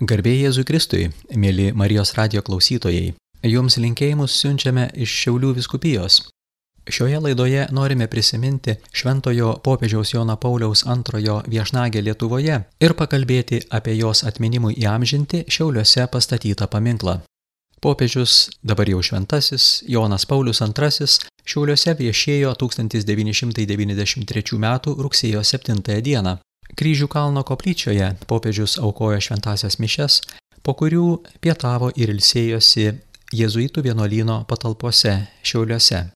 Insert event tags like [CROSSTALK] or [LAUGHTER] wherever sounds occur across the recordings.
Garbė Jėzui Kristui, mėly Marijos radio klausytojai, jums linkėjimus siunčiame iš Šiaulių viskupijos. Šioje laidoje norime prisiminti Šventojo popiežiaus Jono Pauliaus antrojo viešnagę Lietuvoje ir pakalbėti apie jos atminimui įamžinti Šiauliuose pastatytą paminklą. Popiežius, dabar jau šventasis, Jonas Paulius II Šiauliuose viešėjo 1993 m. rugsėjo 7 d. Kryžių kalno koplyčioje popiežius aukojo šventasias mišes, po kurių pietavo ir ilsėjosi jėzuitų vienuolyno patalpose Šiauliuose.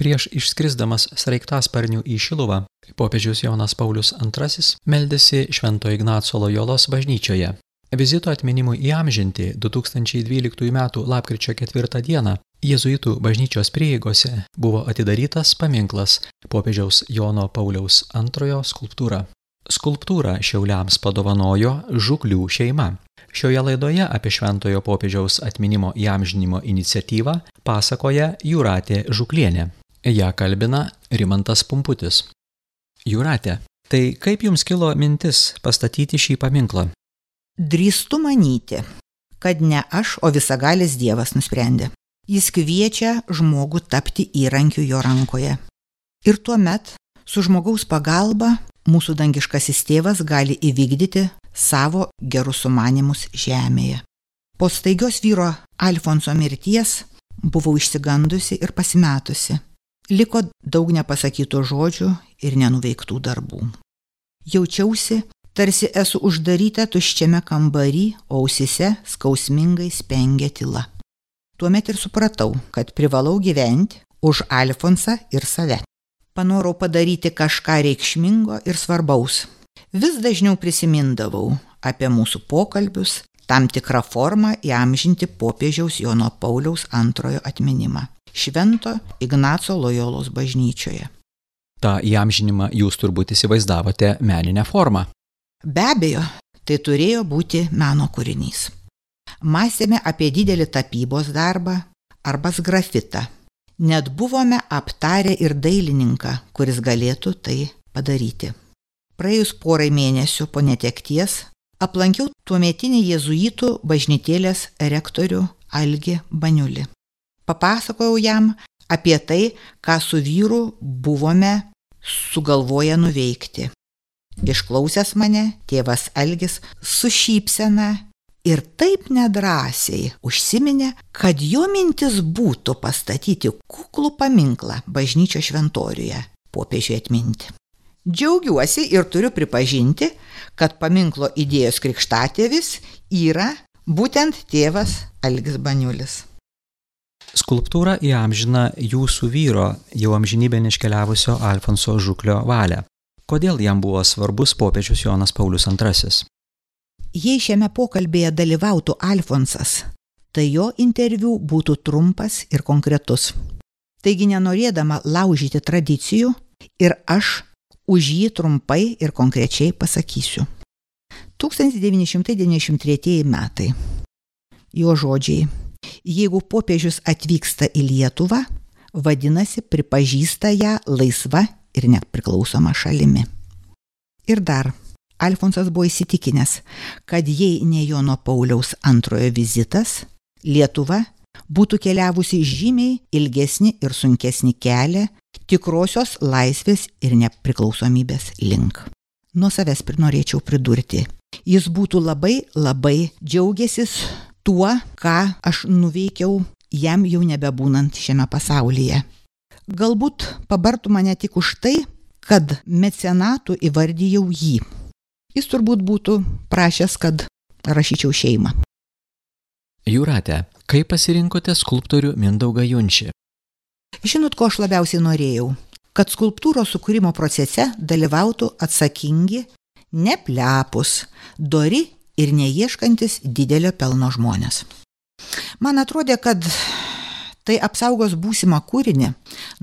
Prieš išskrisdamas sraigtasparnių į Šiluvą, popiežius Jonas Paulius II meldėsi Švento Ignaco Lojolos bažnyčioje. Vizito atminimui įamžinti 2012 m. lapkričio 4 d. Jėzuitų bažnyčios prieigose buvo atidarytas paminklas popiežiaus Jono Pauliaus II skulptūra. Skulptūrą Šiauliams padovanojo Žuklių šeima. Šioje laidoje apie Šventojo popiežiaus atminimo įamžinimo iniciatyvą pasakoja Jūratė Žuklienė. Ja kalbina Rimantas Pumputis. Jūratė, tai kaip jums kilo mintis pastatyti šį paminklą? Drįstu manyti, kad ne aš, o visagalis Dievas nusprendė. Jis kviečia žmogų tapti įrankiu jo rankoje. Ir tuomet su žmogaus pagalba mūsų dangiškasis tėvas gali įvykdyti savo gerus sumanimus žemėje. Po staigios vyro Alfonso mirties buvau išsigandusi ir pasimetusi. Liko daug nepasakytų žodžių ir nenuveiktų darbų. Jaučiausi, tarsi esu uždaryta tuščiame kambarį, ausise skausmingai spengia tyla. Tuomet ir supratau, kad privalau gyventi už Alfonsą ir save panorau padaryti kažką reikšmingo ir svarbaus. Vis dažniau prisimindavau apie mūsų pokalbius, tam tikrą formą įamžinti popiežiaus Jono Pauliaus antrojo atminimą - Švento Ignaco Lojolos bažnyčioje. Ta įamžinimą jūs turbūt įsivaizdavote meninę formą. Be abejo, tai turėjo būti meno kūrinys. Mąstėme apie didelį tapybos darbą arba grafitą Net buvome aptarę ir dailininką, kuris galėtų tai padaryti. Praėjus porai mėnesių po netekties aplankiau tuometinį jėzuitų bažnytėlės rektorių Algi Baniulį. Papasakojau jam apie tai, ką su vyru buvome sugalvoję nuveikti. Išklausęs mane, tėvas Algis su šypsena ir taip nedrasiai užsiminė, kad jo mintis būtų pastatyti kuklų paminklą bažnyčio šventoriuje popiežiui atminti. Džiaugiuosi ir turiu pripažinti, kad paminklo idėjos krikštatėvis yra būtent tėvas Algis Baniulis. Skulptūra įamžina jūsų vyro, jau amžinybė neiškeliavusio Alfonso Žuklio valią. Kodėl jam buvo svarbus popiežius Jonas Paulius II? Jei šiame pokalbėje dalyvautų Alfonsas, tai jo interviu būtų trumpas ir konkretus. Taigi nenorėdama laužyti tradicijų ir aš už jį trumpai ir konkrečiai pasakysiu. 1993 metai. Jo žodžiai. Jeigu popiežius atvyksta į Lietuvą, vadinasi pripažįsta ją laisva ir nepriklausoma šalimi. Ir dar Alfonsas buvo įsitikinęs, kad jei ne Jono Pauliaus antrojo vizitas, Lietuva būtų keliavusi žymiai ilgesnį ir sunkesnį kelią tikrosios laisvės ir nepriklausomybės link. Nuo savęs norėčiau pridurti, jis būtų labai labai džiaugiasis tuo, ką aš nuveikiau jam jau nebebūnant šiame pasaulyje. Galbūt pabartų mane tik už tai, kad mecenatų įvardyjau jį jis turbūt būtų prašęs, kad rašyčiau šeimą. Jūratė, kaip pasirinkote skulptorių Mindaugą Junčį? Žinot, ko aš labiausiai norėjau? Kad skulptūros sukūrimo procese dalyvautų atsakingi, neplepus, dori ir neieškantis didelio pelno žmonės. Man atrodė, kad tai apsaugos būsimą kūrinį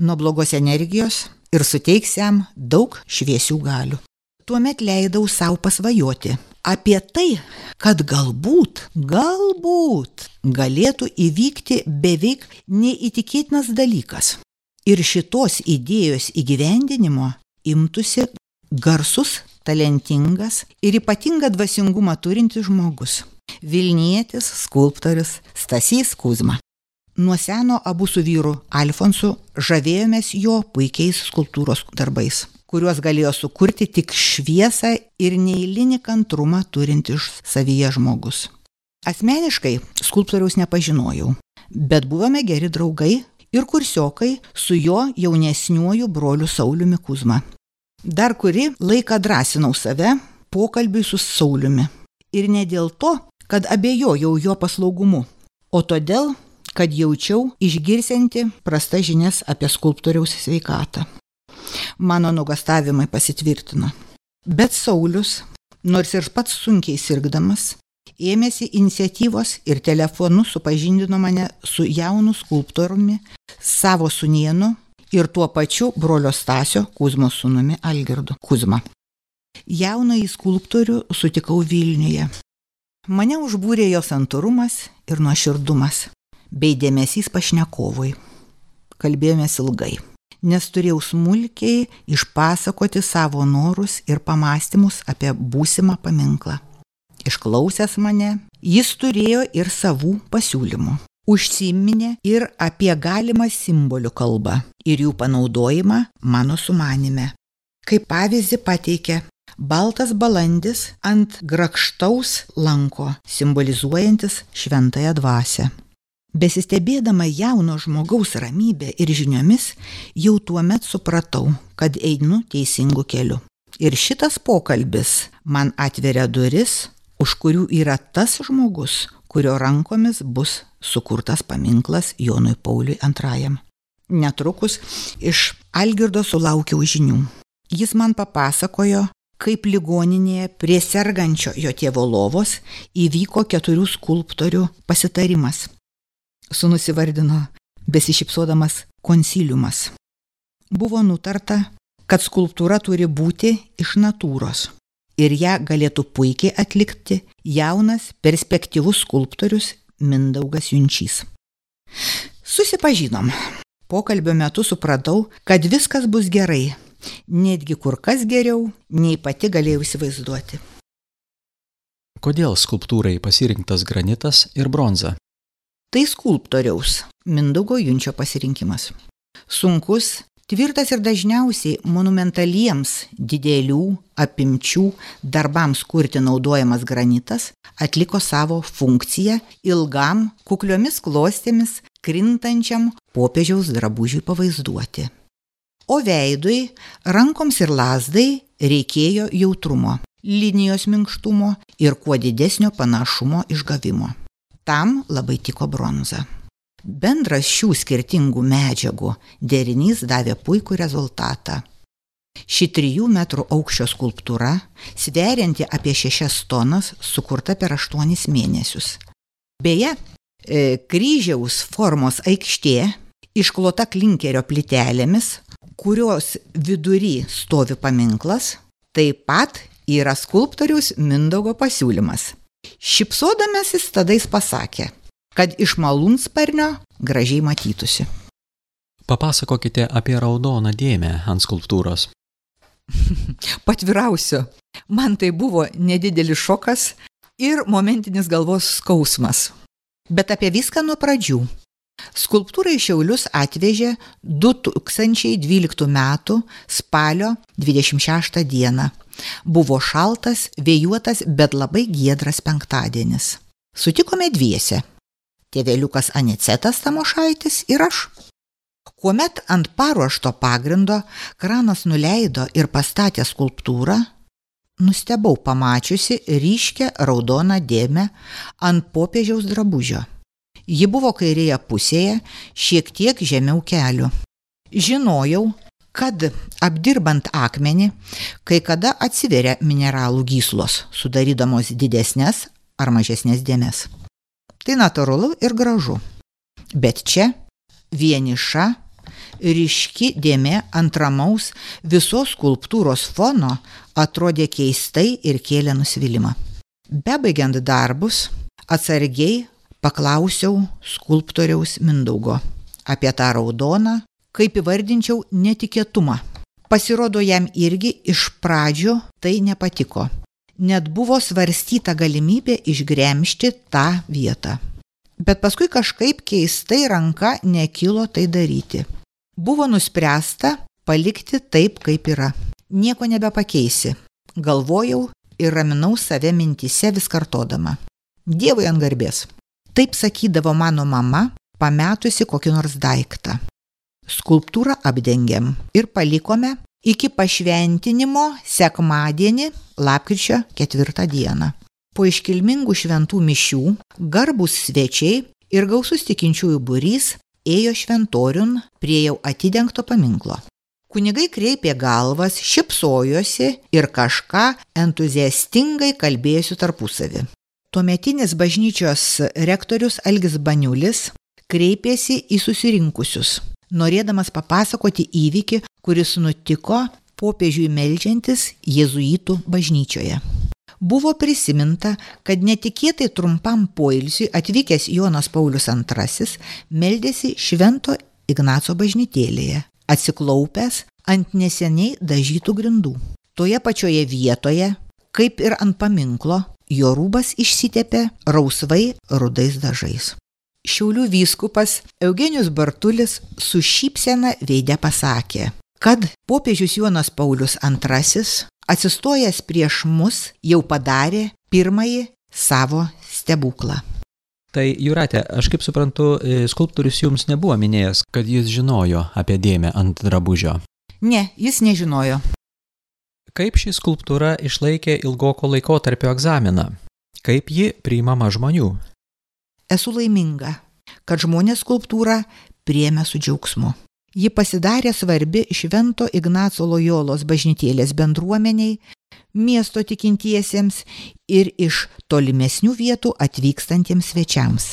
nuo blogos energijos ir suteiks jam daug šviesių galių. Tuomet leidau savo pasvajoti apie tai, kad galbūt, galbūt galėtų įvykti beveik neįtikėtinas dalykas. Ir šitos idėjos įgyvendinimo imtųsi garsus, talentingas ir ypatingą dvasingumą turintis žmogus. Vilnietis skulptorius Stasys Kuzma. Nuo seno abu su vyru Alfonsu žavėjomės jo puikiais skulptūros darbais, kuriuos galėjo sukurti tik šviesą ir neįlinį kantrumą turintis savyje žmogus. Asmeniškai skulptoriaus nepažinojau, bet buvome geri draugai ir kursiokai su jo jaunesniuoju broliu Sauliumi Kuzma. Dar kuri laiką drąsinau save pokalbiui su Sauliumi. Ir ne dėl to, kad abejojau jo paslaugumu, o todėl, kad jaučiau išgirsianti prasta žinias apie skulptoriaus sveikatą. Mano nugastavimai pasitvirtino. Bet Saulis, nors ir pats sunkiai sirgdamas, ėmėsi iniciatyvos ir telefonu supažindino mane su jaunu skulptoriumi, savo sunienu ir tuo pačiu brolio Stasio Kuzmo sūnumi Algirdu Kuzma. Jaunąjį skulptorių sutikau Vilniuje. Mane užbūrė jo santūrumas ir nuoširdumas, bei dėmesys pašnekovui. Kalbėjomės ilgai, nes turėjau smulkiai išpasakoti savo norus ir pamastymus apie būsimą paminklą. Išklausęs mane, jis turėjo ir savų pasiūlymų. Užsiminė ir apie galimą simbolių kalbą ir jų panaudojimą mano sumanime. Kaip pavyzdį pateikė baltas balandis ant grakštaus lanko, simbolizuojantis šventąją dvasę. Besistebėdama jauno žmogaus ramybę ir žiniomis, jau tuo met supratau, kad einu teisingu keliu. Ir šitas pokalbis man atveria duris už kurių yra tas žmogus, kurio rankomis bus sukurtas paminklas Jonui Pauliui II. Netrukus iš Algirdo sulaukiau žinių. Jis man papasakojo, kaip ligoninėje prie sergančio jo tėvo lovos įvyko keturių skulptorių pasitarimas. Sūnus įvardino besišypsodamas konsiliumas. Buvo nutarta, kad skulptūra turi būti iš natūros ir ją galėtų puikiai atlikti jaunas perspektyvus skulptorius Mindaugas Junčys. Susipažinom. Pokalbio metu supratau, kad viskas bus gerai, netgi kur kas geriau, nei pati galėjau įsivaizduoti. Kodėl skulptūrai pasirinktas granitas ir bronza? Tai skulptoriaus Mindaugo Junčio pasirinkimas. Sunkus Tvirtas ir dažniausiai monumentaliems didelių apimčių darbams kurti naudojamas granitas atliko savo funkciją ilgam kukliomis klostėmis krintančiam popiežiaus drabužiui pavaizduoti. O veidui, rankoms ir lasdai reikėjo jautrumo, linijos minkštumo ir kuo didesnio panašumo išgavimo. Tam labai tiko bronza. Bendras šių skirtingų medžiagų derinys davė puikų rezultatą. Ši trijų metrų aukščio skulptūra, sverianti apie šešias tonas, sukurta per aštuonis mėnesius. Beje, e, kryžiaus formos aikštė, išklota klinkerio plitelėmis, kurios vidury stovi paminklas, taip pat yra skulptoriaus Mindaugo pasiūlymas. Šipsodamasis tada jis pasakė, kad iš malūnsparnio gražiai matytųsi. Papasakokite apie raudoną dėmę ant skulptūros. [LAUGHS] Patvirausiu, man tai buvo nedidelis šokas ir momentinis galvos skausmas. Bet apie viską nuo pradžių. Skulptūrą į Šiaulius atvežė 2012 m. spalio 26 d. Buvo šaltas, vėjuotas, bet labai giedras penktadienis. Sutikome dviese tėveliukas Anicetas Tamošaitis ir aš. Kuomet ant paruošto pagrindo kranas nuleido ir pastatė skulptūrą, nustebau pamačiusi ryškę raudoną dėmę ant popiežiaus drabužio. Ji buvo kairėje pusėje, šiek tiek žemiau kelių. Žinojau, kad apdirbant akmenį, kai kada atsiveria mineralų gyslos, sudarydamos didesnės ar mažesnės dėmes. Tai natūralu ir gražu. Bet čia vieniša, ryški dėmė ant ramaus visos skulptūros fono atrodė keistai ir kėlė nusivylimą. Bebaigiant darbus, atsargiai paklausiau skulptoriaus Mindaugo apie tą raudoną, kaip įvardinčiau, netikėtumą. Pasirodo, jam irgi iš pradžio tai nepatiko. net buvo svarstyta galimybė išgremžti tą vietą. Bet paskui kažkaip keistai ranka nekilo tai daryti. Buvo nuspręsta palikti taip, kaip yra. Nieko nebepakeisi. Galvojau ir raminau save mintise vis kartodama. Dievui ant garbės. Taip sakydavo mano mama, pametusi kokį nors daiktą. Skulptūrą apdengėm ir palikome iki pašventinimo sekmadienį, lapkričio ketvirtą dieną. Po iškilmingų šventų mišių, garbus svečiai ir gausus tikinčiųjų būrys ėjo šventoriun prie jau atidengto paminklo. Kunigai kreipė galvas, šipsojosi ir kažką entuziastingai kalbėjusi tarpusavį. Tuometinis bažnyčios rektorius Algis Baniulis kreipėsi į susirinkusius norėdamas papasakoti įvykį, kuris nutiko popiežiui melžiantis jėzuitų bažnyčioje. Buvo prisiminta, kad netikėtai trumpam poilsiui atvykęs Jonas Paulius II meldėsi Švento Ignaco bažnytėlėje, atsiklaupęs ant neseniai dažytų grindų. Toje pačioje vietoje, kaip ir ant paminklo, jo rūbas išsitepė rausvai rudais dažais. Šiaulių vyskupas Eugenijus Bartulis su šypsena veidė pasakė, kad popiežius Jonas Paulius II atsistojęs prieš mus jau padarė pirmąjį savo stebuklą. Tai Juratė, aš kaip suprantu, e, skulptorius jums nebuvo minėjęs, kad jis žinojo apie dėmę ant drabužio. Ne, jis nežinojo. Kaip ši skulptūra išlaikė ilgoko laikotarpio egzaminą? Kaip ji priimama žmonių? Esu laiminga, kad žmonės skulptūrą priemė su džiaugsmu. Ji pasidarė svarbi Švento Ignaco Lojolos bažnytėlės bendruomeniai, miesto tikintiesiems ir iš tolimesnių vietų atvykstantiems svečiams.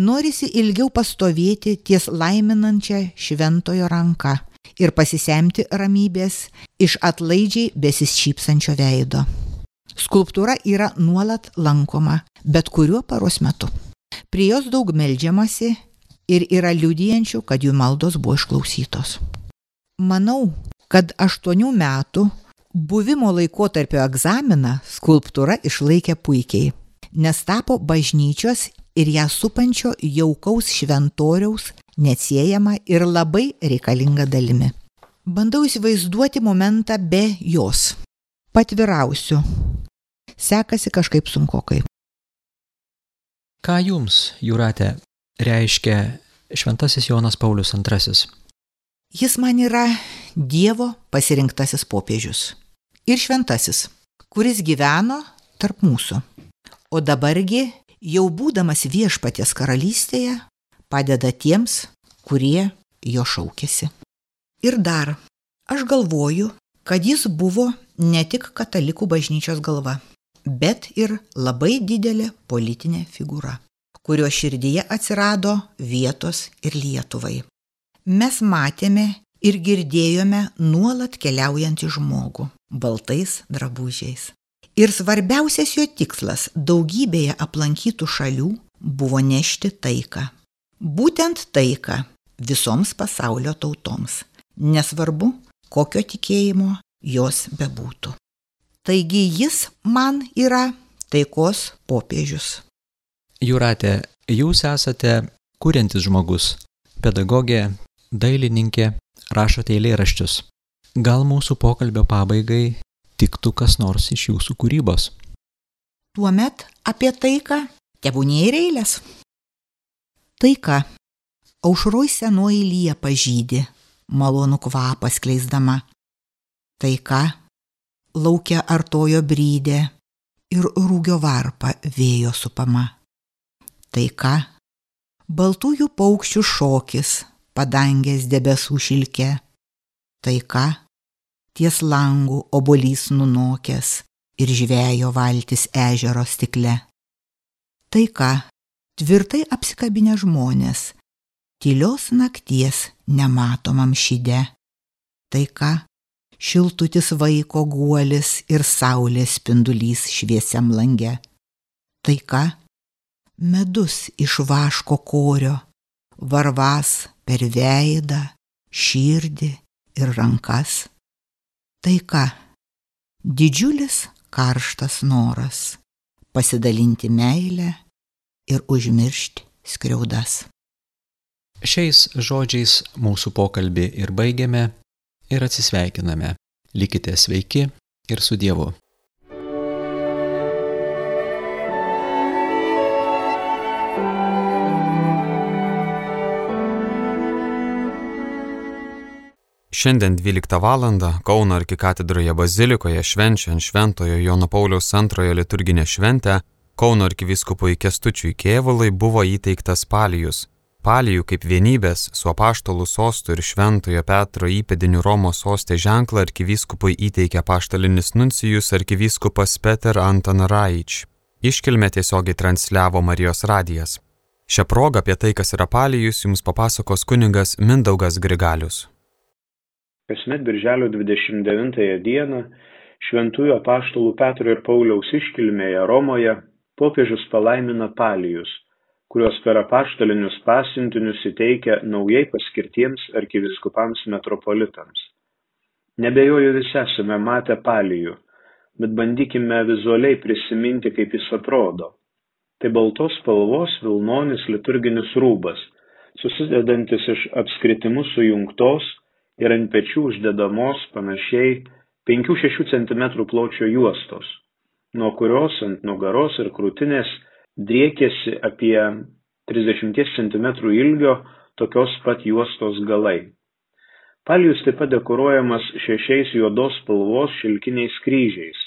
Norisi ilgiau pastovėti ties laiminančią šventojo ranką ir pasisemti ramybės iš atlaidžiai besišypsančio veido. Skulptūra yra nuolat lankoma, bet kuriuo paros metu. Prie jos daug melžiamasi ir yra liudijančių, kad jų maldos buvo išklausytos. Manau, kad aštuonių metų buvimo laikotarpio egzaminą skulptūra išlaikė puikiai, nes tapo bažnyčios ir ją supančio jaukaus šventoriaus neatsiejama ir labai reikalinga dalimi. Bandau įsivaizduoti momentą be jos. Patvirausiu. Sekasi kažkaip sunkokai. Ką jums, Jūratė, reiškia Šventasis Jonas Paulius II? Jis man yra Dievo pasirinktasis popiežius. Ir šventasis, kuris gyveno tarp mūsų. O dabargi, jau būdamas viešpaties karalystėje, padeda tiems, kurie jo šaukėsi. Ir dar, aš galvoju, kad jis buvo ne tik katalikų bažnyčios galva bet ir labai didelė politinė figūra, kurio širdyje atsirado vietos ir Lietuvai. Mes matėme ir girdėjome nuolat keliaujantį žmogų baltais drabužiais. Ir svarbiausias jo tikslas daugybėje aplankytų šalių buvo nešti taiką. Būtent taiką visoms pasaulio tautoms, nesvarbu, kokio tikėjimo jos bebūtų. Taigi jis man yra taikos popiežius. Jūratė, jūs esate kuriantis žmogus, pedagogė, dailininkė, rašote eilėraščius. Gal mūsų pokalbio pabaigai tiktų kas nors iš jūsų kūrybos? Tuomet apie taiką tebūnė ir eilės. Taika. Aušroj senoji liepa žydė, malonų kvapą skleisdama. Taika laukia artojo brydė ir rūgio varpa vėjo supama. Taika, baltųjų paukščių šokis, padangės debesų šilke. Taika, ties langų obolys nunokęs ir žvėjo valtis ežero stikle. Taika, tvirtai apsikabinę žmonės, tylios nakties nematomam šyde. Taika, šiltutis vaiko guolis ir saulės spindulys šviesiam lange. Taika - medus iš vaško korio, varvas per veidą, širdį ir rankas. Taika - didžiulis karštas noras pasidalinti meilę ir užmiršti skriaudas. Šiais žodžiais mūsų pokalbį ir baigiame ir atsisveikiname. Likite sveiki ir su Dievu. Šiandien 12 val. Kauno arkikatedroje bazilikoje švenčiant Šventojo Jono Pauliaus antrojo liturginę šventę Kauno arkiviskupui Kestučiui Kėvulai buvo įteiktas palijus. Palijų kaip vienybės su apaštalų sostu ir Šventojo Petro įpėdiniu Romos sostė ženklą arkivyskupui įteikė paštalinis nuncijus arkivyskupas Peter Anton Raič. Iškilmę tiesiogiai transliavo Marijos radijas. Šią progą apie tai, kas yra palijus, jums papasakos kuningas Mindaugas Grigalius. Kasmet birželio 29 dieną šventųjų apaštalų Petro ir Pauliaus iškilmėje Romoje popiežius palaimina palijus, kuriuos per apaštalinius pasiuntinius įteikia naujai paskirtiems arkiviskupams metropolitams. Nebejoju visi esame matę palijų, bet bandykime vizualiai prisiminti, kaip jis atrodo. Tai baltos spalvos vilnonis liturginis rūbas, susidedantis iš apskritimu sujungtos ir ant pečių uždedamos panašiai 5-6 cm pločio juostos, nuo kurios ant nugaros ir krūtinės driekėsi apie 30 cm ilgio tokios pat juostos galai. Palijus taip pat dekoruojamas šešiais juodos spalvos šilkiniais kryžiais,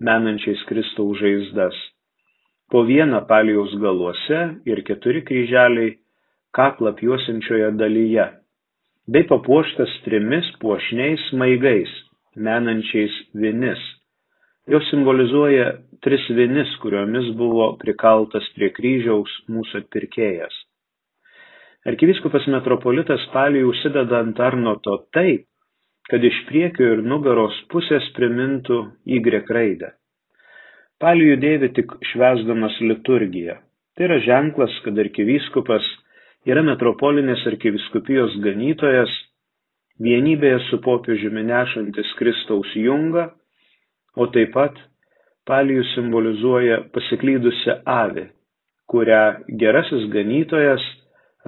menančiais Kristaus žaizdas. Po vieną palijaus galuose ir keturi kryželiai kaklą juosinčioje dalyje bei papuoštas trimis puošniais smaigais, menančiais vinis. Jos simbolizuoja tris vinis, kuriomis buvo prikaltas prie kryžiaus mūsų atpirkėjas. Arkiviskupas metropolitas palijų užsideda ant arnoto taip, kad iš priekio ir nugaros pusės primintų Y raidę. Palijų dėvi tik švesdamas liturgiją. Tai yra ženklas, kad arkiviskupas yra metropolinės arkiviskupijos ganytojas, vienybėje su popiežiumi nešantis Kristaus jungą, o taip pat palijus simbolizuoja pasiklydusią avį, kurią gerasis ganytojas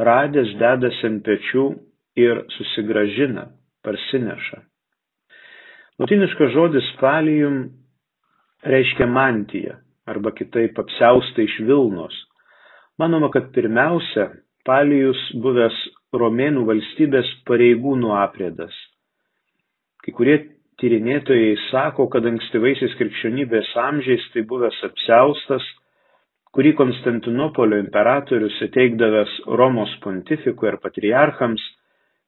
radęs dedasi ant pečių ir susigražina, parsineša. Latiniškas žodis palijum reiškia mantiją arba kitaip apsiaustą iš Vilnos. Manoma, kad pirmiausia Palijus buvęs Romėnų valstybės pareigūnų aprėdas. Kai kurie tyrinėtojai sako, kad ankstyvaisiais krikščionybės amžiais tai buvęs apseustas, kurį Konstantinopolio imperatorius įteikdavęs Romos pontifikui ar patriarchams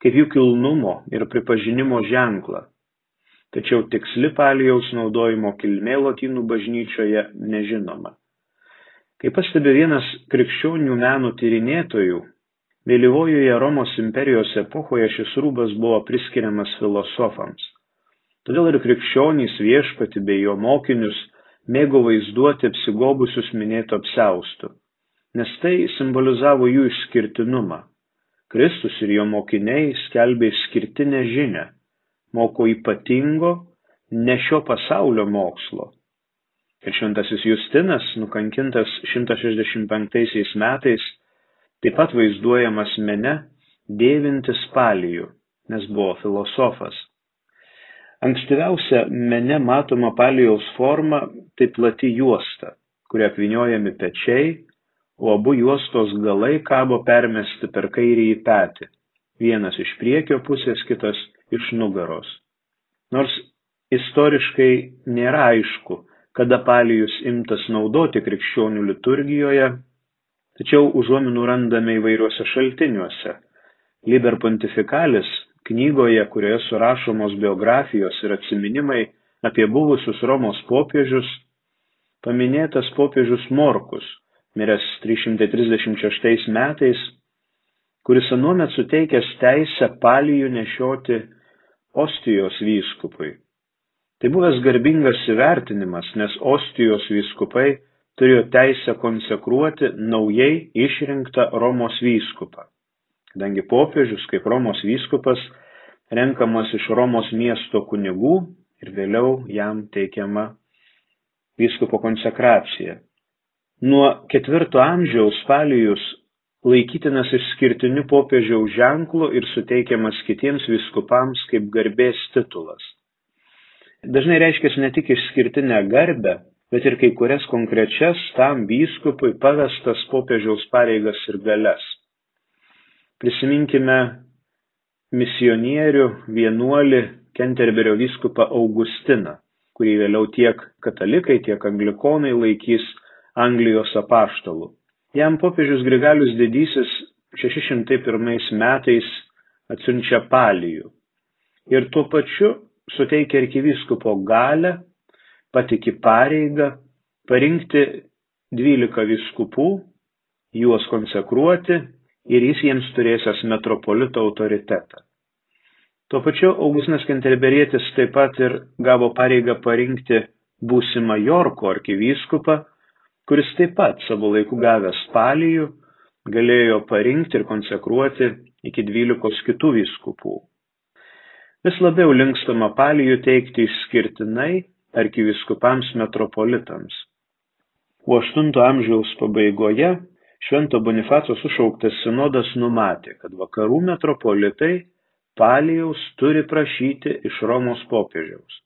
kaip jų kilnumo ir pripažinimo ženklą. Tačiau tiksli palijaus naudojimo kilmė lotynų bažnyčioje nežinoma. Kaip pastebi vienas krikščionių meno tyrinėtojų, vėlyvojoje Romos imperijos epochoje šis rūbas buvo priskiriamas filosofams. Todėl ir krikščionys viešpati bei jo mokinius mėgo vaizduoti apsigobusius minėto apseustų, nes tai simbolizavo jų išskirtinumą. Kristus ir jo mokiniai skelbė išskirtinę žinę, moko ypatingo, ne šio pasaulio mokslo, ir šventasis Justinas, nukankintas 165 metais, taip pat vaizduojamas mene dėvintis palijų, nes buvo filosofas. Ankstyviausia mene matoma palijaus forma tai plati juosta, kuria apviniojami pečiai, o abu juostos galai kabo permesti per kairį į petį, vienas iš priekio pusės, kitas iš nugaros. Nors istoriškai nėra aišku, kada palijus imtas naudoti krikščionių liturgijoje, tačiau užuominų randame įvairiuose šaltiniuose. Liber Pontificalis knygoje, kurioje surašomos biografijos ir atsiminimai apie buvusius Romos popiežius, paminėtas popiežius Morkus, miręs 336 metais, kuris anuomet suteikęs teisę palijų nešioti Ostijos vyskupui. Tai buvęs garbingas įvertinimas, nes Ostijos vyskupai turėjo teisę konsekruoti naujai išrinktą Romos vyskupą. Kadangi popiežius kaip Romos vyskupas renkamas iš Romos miesto kunigų ir vėliau jam teikiama vyskupo konsekracija. Nuo ketvirto amžiaus palijus laikytinas išskirtiniu popiežiaus ženklu ir suteikiamas kitiems viskupams kaip garbės titulas. Dažnai reiškia ne tik išskirtinę garbę, bet ir kai kurias konkrečias tam vyskupui pavestas popiežiaus pareigas ir galias. Prisiminkime misionierių vienuolį Kenterberio vyskupą Augustiną, kurį vėliau tiek katalikai, tiek anglikonai laikys Anglijos apaštalų. Jam popiežius Grigalius didysis 601 metais atsiunčia palijų ir tuo pačiu suteikia arkivyskupo galę, patiki pareigą parinkti 12 viskupų, juos konsekruoti ir jis jiems turėsęs metropolito autoritetą. Tuo pačiu Augustinas Kenterberietis taip pat ir gavo pareigą parinkti būsimą Jorko arkivyskupą, kuris taip pat savo laiku gavęs palijų galėjo parinkti ir konsekruoti iki dvylikos kitų vyskupų. Vis labiau linkstama palijų teikti išskirtinai arkiviskupams metropolitams. O 8 amžiaus pabaigoje Švento Bonifaco sušauktas sinodas numatė, kad vakarų metropolitai palijaus turi prašyti iš Romos popiežiaus.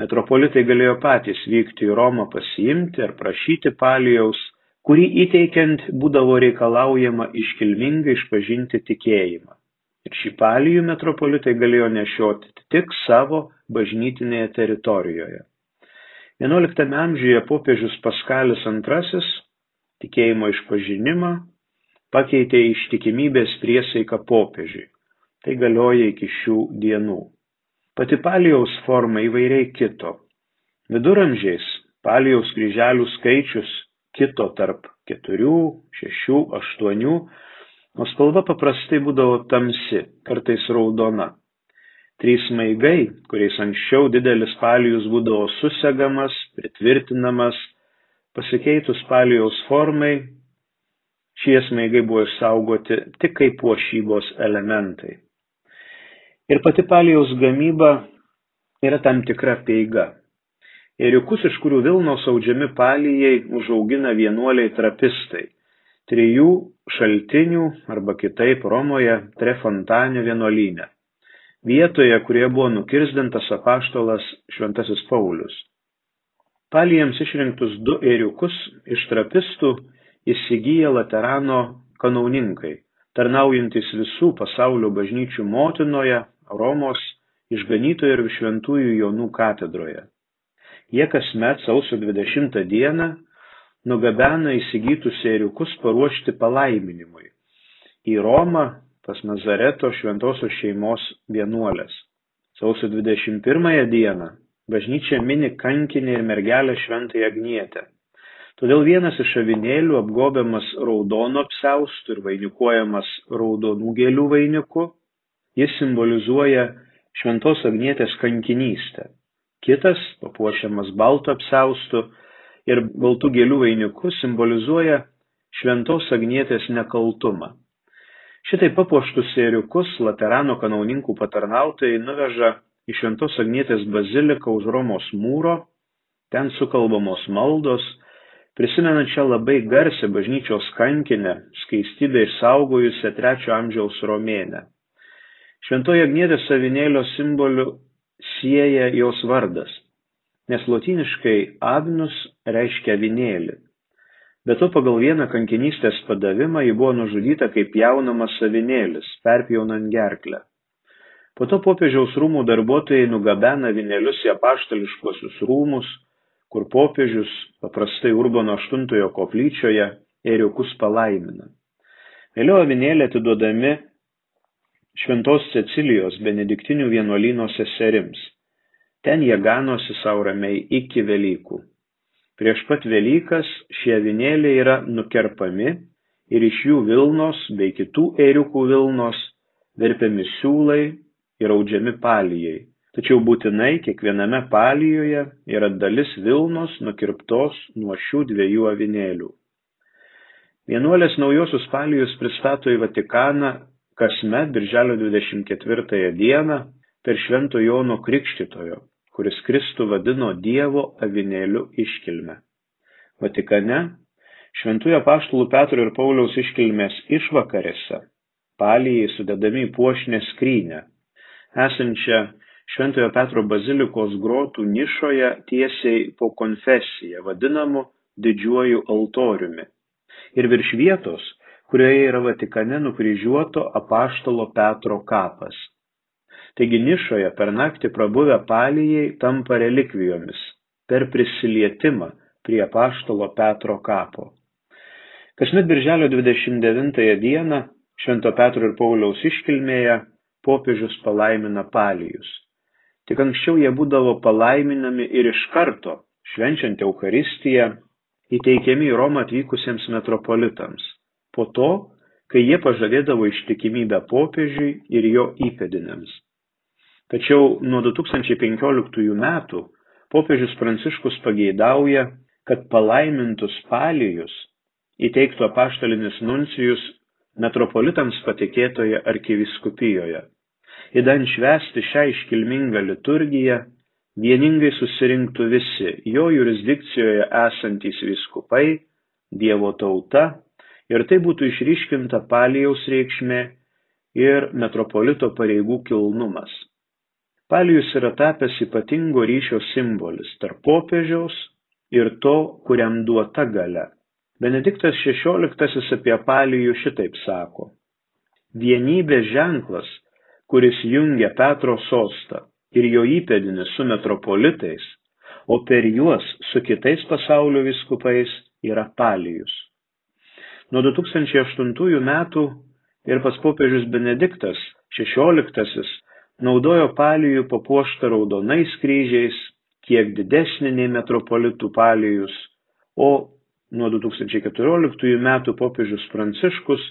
Metropolitai galėjo patys vykti į Romą pasiimti ar prašyti palijaus, kurį įteikiant būdavo reikalaujama iškilmingai išpažinti tikėjimą. Ir šį palijų metropolitai galėjo nešioti tik savo bažnytinėje teritorijoje. XI amžiuje popiežius Paskalis II tikėjimo išpažinimą pakeitė ištikimybės priesaiką popiežiui. Tai galioja iki šių dienų. Pati palijaus forma įvairiai kito. Viduramžiais palijaus kryželių skaičius kito tarp 4, 6, 8, o spalva paprastai būdavo tamsi, kartais raudona. Trys maigai, kuriais anksčiau didelis palijus būdavo susegamas, pritvirtinamas, Pasikeitus palijaus formai, šie smaigai buvo išsaugoti tik kaip puošybos elementai. Ir pati palijaus gamyba yra tam tikra peiga. Ėriukus, iš kurių Vilnos audžiami palijai, užaugina vienuoliai trapistai. Trijų šaltinių arba kitaip Romoje Trefontanio vienuolyne. Vietoje, kurioje buvo nukirzdintas apaštolas Šventasis Paulius. Palijams išrinktus du ėriukus iš trapistų įsigyja Laterano kanauninkai, tarnaujantis visų pasaulio bažnyčių motinoje, Romos, išganytojo ir šventųjų Jonų katedroje. Jie kasmet sausio 20 dieną nugabena įsigytus ėriukus paruošti palaiminimui į Romą pas Nazareto šventosios šeimos vienuolės. Sausio 21 dieną Bažnyčia mini kankinį ir mergelę šventąją Agnietę. Todėl vienas iš avinėlių apgobiamas raudonu apsiaustu ir vainikuojamas raudonų gėlių vainiku, jis simbolizuoja šventos Agnietės kankinystę. Kitas, papuošiamas balto apsiaustu ir baltų gėlių vainiku, simbolizuoja šventos Agnietės nekaltumą. Šitai papuoštus sėriukus Laterano kanauninkų patarnautojai nuveža į Šventos Agnietės baziliką už Romos mūro, ten sukalbamos maldos, prisimenant šią labai garsią bažnyčios kankinę, skaistybę išsaugojusią trečio amžiaus romėnę. Šventoji Agnietė savinėlio simboliu sieja jos vardas, nes lotiniškai agnus reiškia avinėlį. Be to pagal vieną kankinystės padavimą ji buvo nužudyta kaip jaunamas savinėlis, perpjaunant gerklę. Po to popiežiaus rūmų darbuotojai nugabena vinelius į apaštališkuosius rūmus, kur popiežius paprastai Urbono VIII koplyčioje ėriukus palaimina. Vėliau avinėlė atiduodami Šventos Cecilijos benediktinių vienuolyno seserims. Ten jie ganosi savo ramiai iki Velykų. Prieš pat Velykas šie avinėliai yra nukerpami ir iš jų Vilnos bei kitų ėriukų Vilnos verpiami siūlai ir audžiami palijai tačiau būtinai kiekviename palijoje yra dalis vilnos nukirptos nuo šių dviejų avinėlių. Vienuolės naujosius palijus pristato į Vatikaną kasmet birželio 24 dieną per Švento Jono Krikštitojo, kuris Kristų vadino Dievo avinėliu iškilme. Vatikane Šventųjų apaštalų Petro ir Pauliaus iškilmės išvakarėse palijai sudedami į puošnę skrynę, esančią Šventojo Petro bazilikos grotų nišoje tiesiai po konfesiją, vadinamu didžiuoju altoriumi. Ir virš vietos, kurioje yra Vatikane nukryžiuoto apaštalo Petro kapas. Taigi nišoje per naktį prabuvę palijai tampa relikvijomis per prisilietimą prie apaštalo Petro kapo. Kasmet birželio 29 dieną Švento Petro ir Pauliaus iškilmėje popiežius palaimina palijus. Tik anksčiau jie būdavo palaiminami ir iš karto, švenčiant Eucharistiją, įteikiami į Romą atvykusiems metropolitams. Po to, kai jie pažadėdavo ištikimybę popiežiui ir jo įpėdinėms. Tačiau nuo 2015 metų popiežius Pranciškus pageidauja, kad palaimintus palijus įteiktų apaštalinis nuncijus metropolitams patikėtoje arkivyskupijoje. Įdant švęsti šią iškilmingą liturgiją, vieningai susirinktų visi jo jurisdikcijoje esantys viskupai, Dievo tauta ir tai būtų išryškinta palijaus reikšmė ir metropolito pareigų kilnumas. Palijus yra tapęs ypatingo ryšio simbolis tarp popiežiaus ir to, kuriam duota gale benediktas šešioliktasis apie palijų šitaip sako vienybės ženklas kuris jungia petro sostą ir jo įpėdinį su metropolitais o per juos su kitais pasaulio vyskupais yra palijus. Nuo 2008 metų ir pas popiežius benediktas šešioliktasis naudojo palijų papuoštą raudonais kryžiais kiek didesnį nei metropolitų palijus o nuo 2014 metų popiežius Pranciškus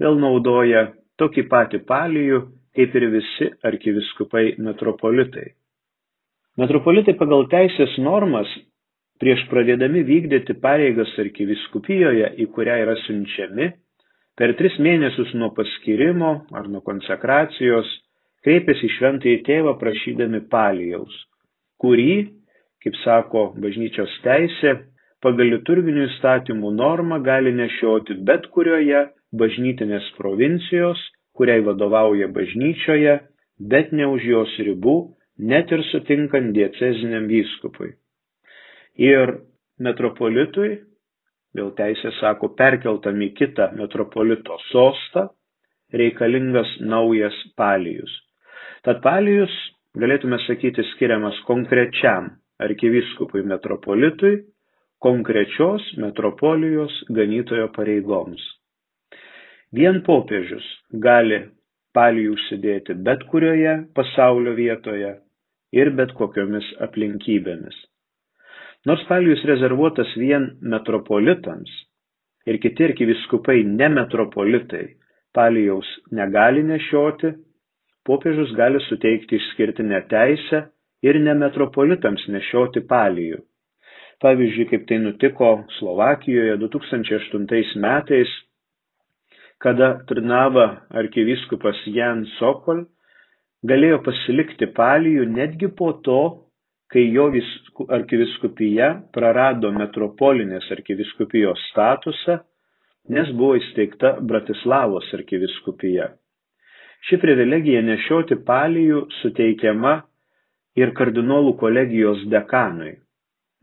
vėl naudoja tokį patį palijų, kaip ir visi arkiviskupai metropolitai. Metropolitai pagal teisės normas prieš pradėdami vykdyti pareigas arkiviskupijoje, į kurią yra siunčiami, per tris mėnesius nuo paskirimo ar nuo konsekracijos kreipiasi šventąjį tėvą prašydami palijaus, kurį, kaip sako bažnyčios teisė, pagal liturginių įstatymų normą gali nešioti bet kurioje bažnytinės provincijos, kuriai vadovauja bažnyčioje, bet ne už jos ribų, net ir sutinkant dieceziniam vyskupui. Ir metropolitui, vėl teisė sako, perkeltam į kitą metropolito sostą, reikalingas naujas palijus. Tad palijus, galėtume sakyti, skiriamas konkrečiam arkivyskupui metropolitui konkrečios metropolijos ganytojo pareigoms. Vien popiežius gali palijų užsidėti bet kurioje pasaulio vietoje ir bet kokiomis aplinkybėmis. Nors palijus rezervuotas vien metropolitams ir kiti arkiviskupai ne metropolitai palijaus negali nešioti, popiežius gali suteikti išskirtinę teisę ir ne metropolitams nešioti palijų pavyzdžiui kaip tai nutiko slovakijoje du tūkstančiai aštuntais metais kada trnava arkivyskupas jan sokol galėjo pasilikti palijų netgi po to kai jo arkivyskupija prarado metropolinės arkivyskupijos statusą nes buvo įsteigta bratislavos arkivyskupija. Ši privilegija nešioti palijų suteikiama ir kardinolų kolegijos dekanui.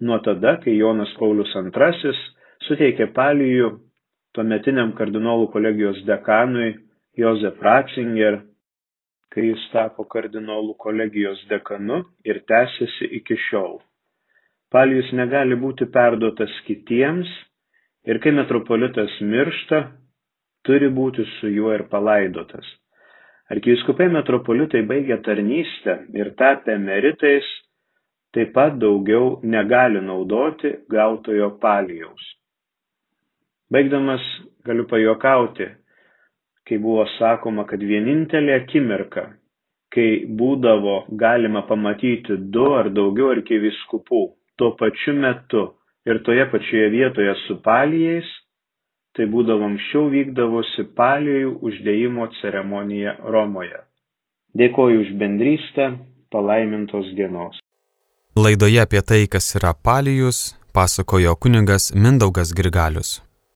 Nuo tada, kai Jonas Paulius II suteikė palijų tuometiniam kardinolų kolegijos dekanui Josef Ratzinger, kai jis tapo kardinolų kolegijos dekanu ir tęsiasi iki šiol. Palijus negali būti perduotas kitiems ir kai metropolitas miršta, turi būti su juo ir palaidotas. Arkivyskupai metropolitai baigė tarnystę ir tapę emeritais taip pat daugiau negali naudoti gautojo palijaus. Baigdamas galiu pajokauti, kai buvo sakoma, kad vienintelė akimirka, kai būdavo galima pamatyti du ar daugiau arkiviskupų tuo pačiu metu ir toje pačioje vietoje su palijais, tai būdavo anksčiau vykdavosi palijų uždėjimo ceremonija Romoje. Dėkoju už bendrystę, palaimintos dienos. Laidoje apie tai, kas yra palijus, pasakojo kuningas Mindaugas Grigalius.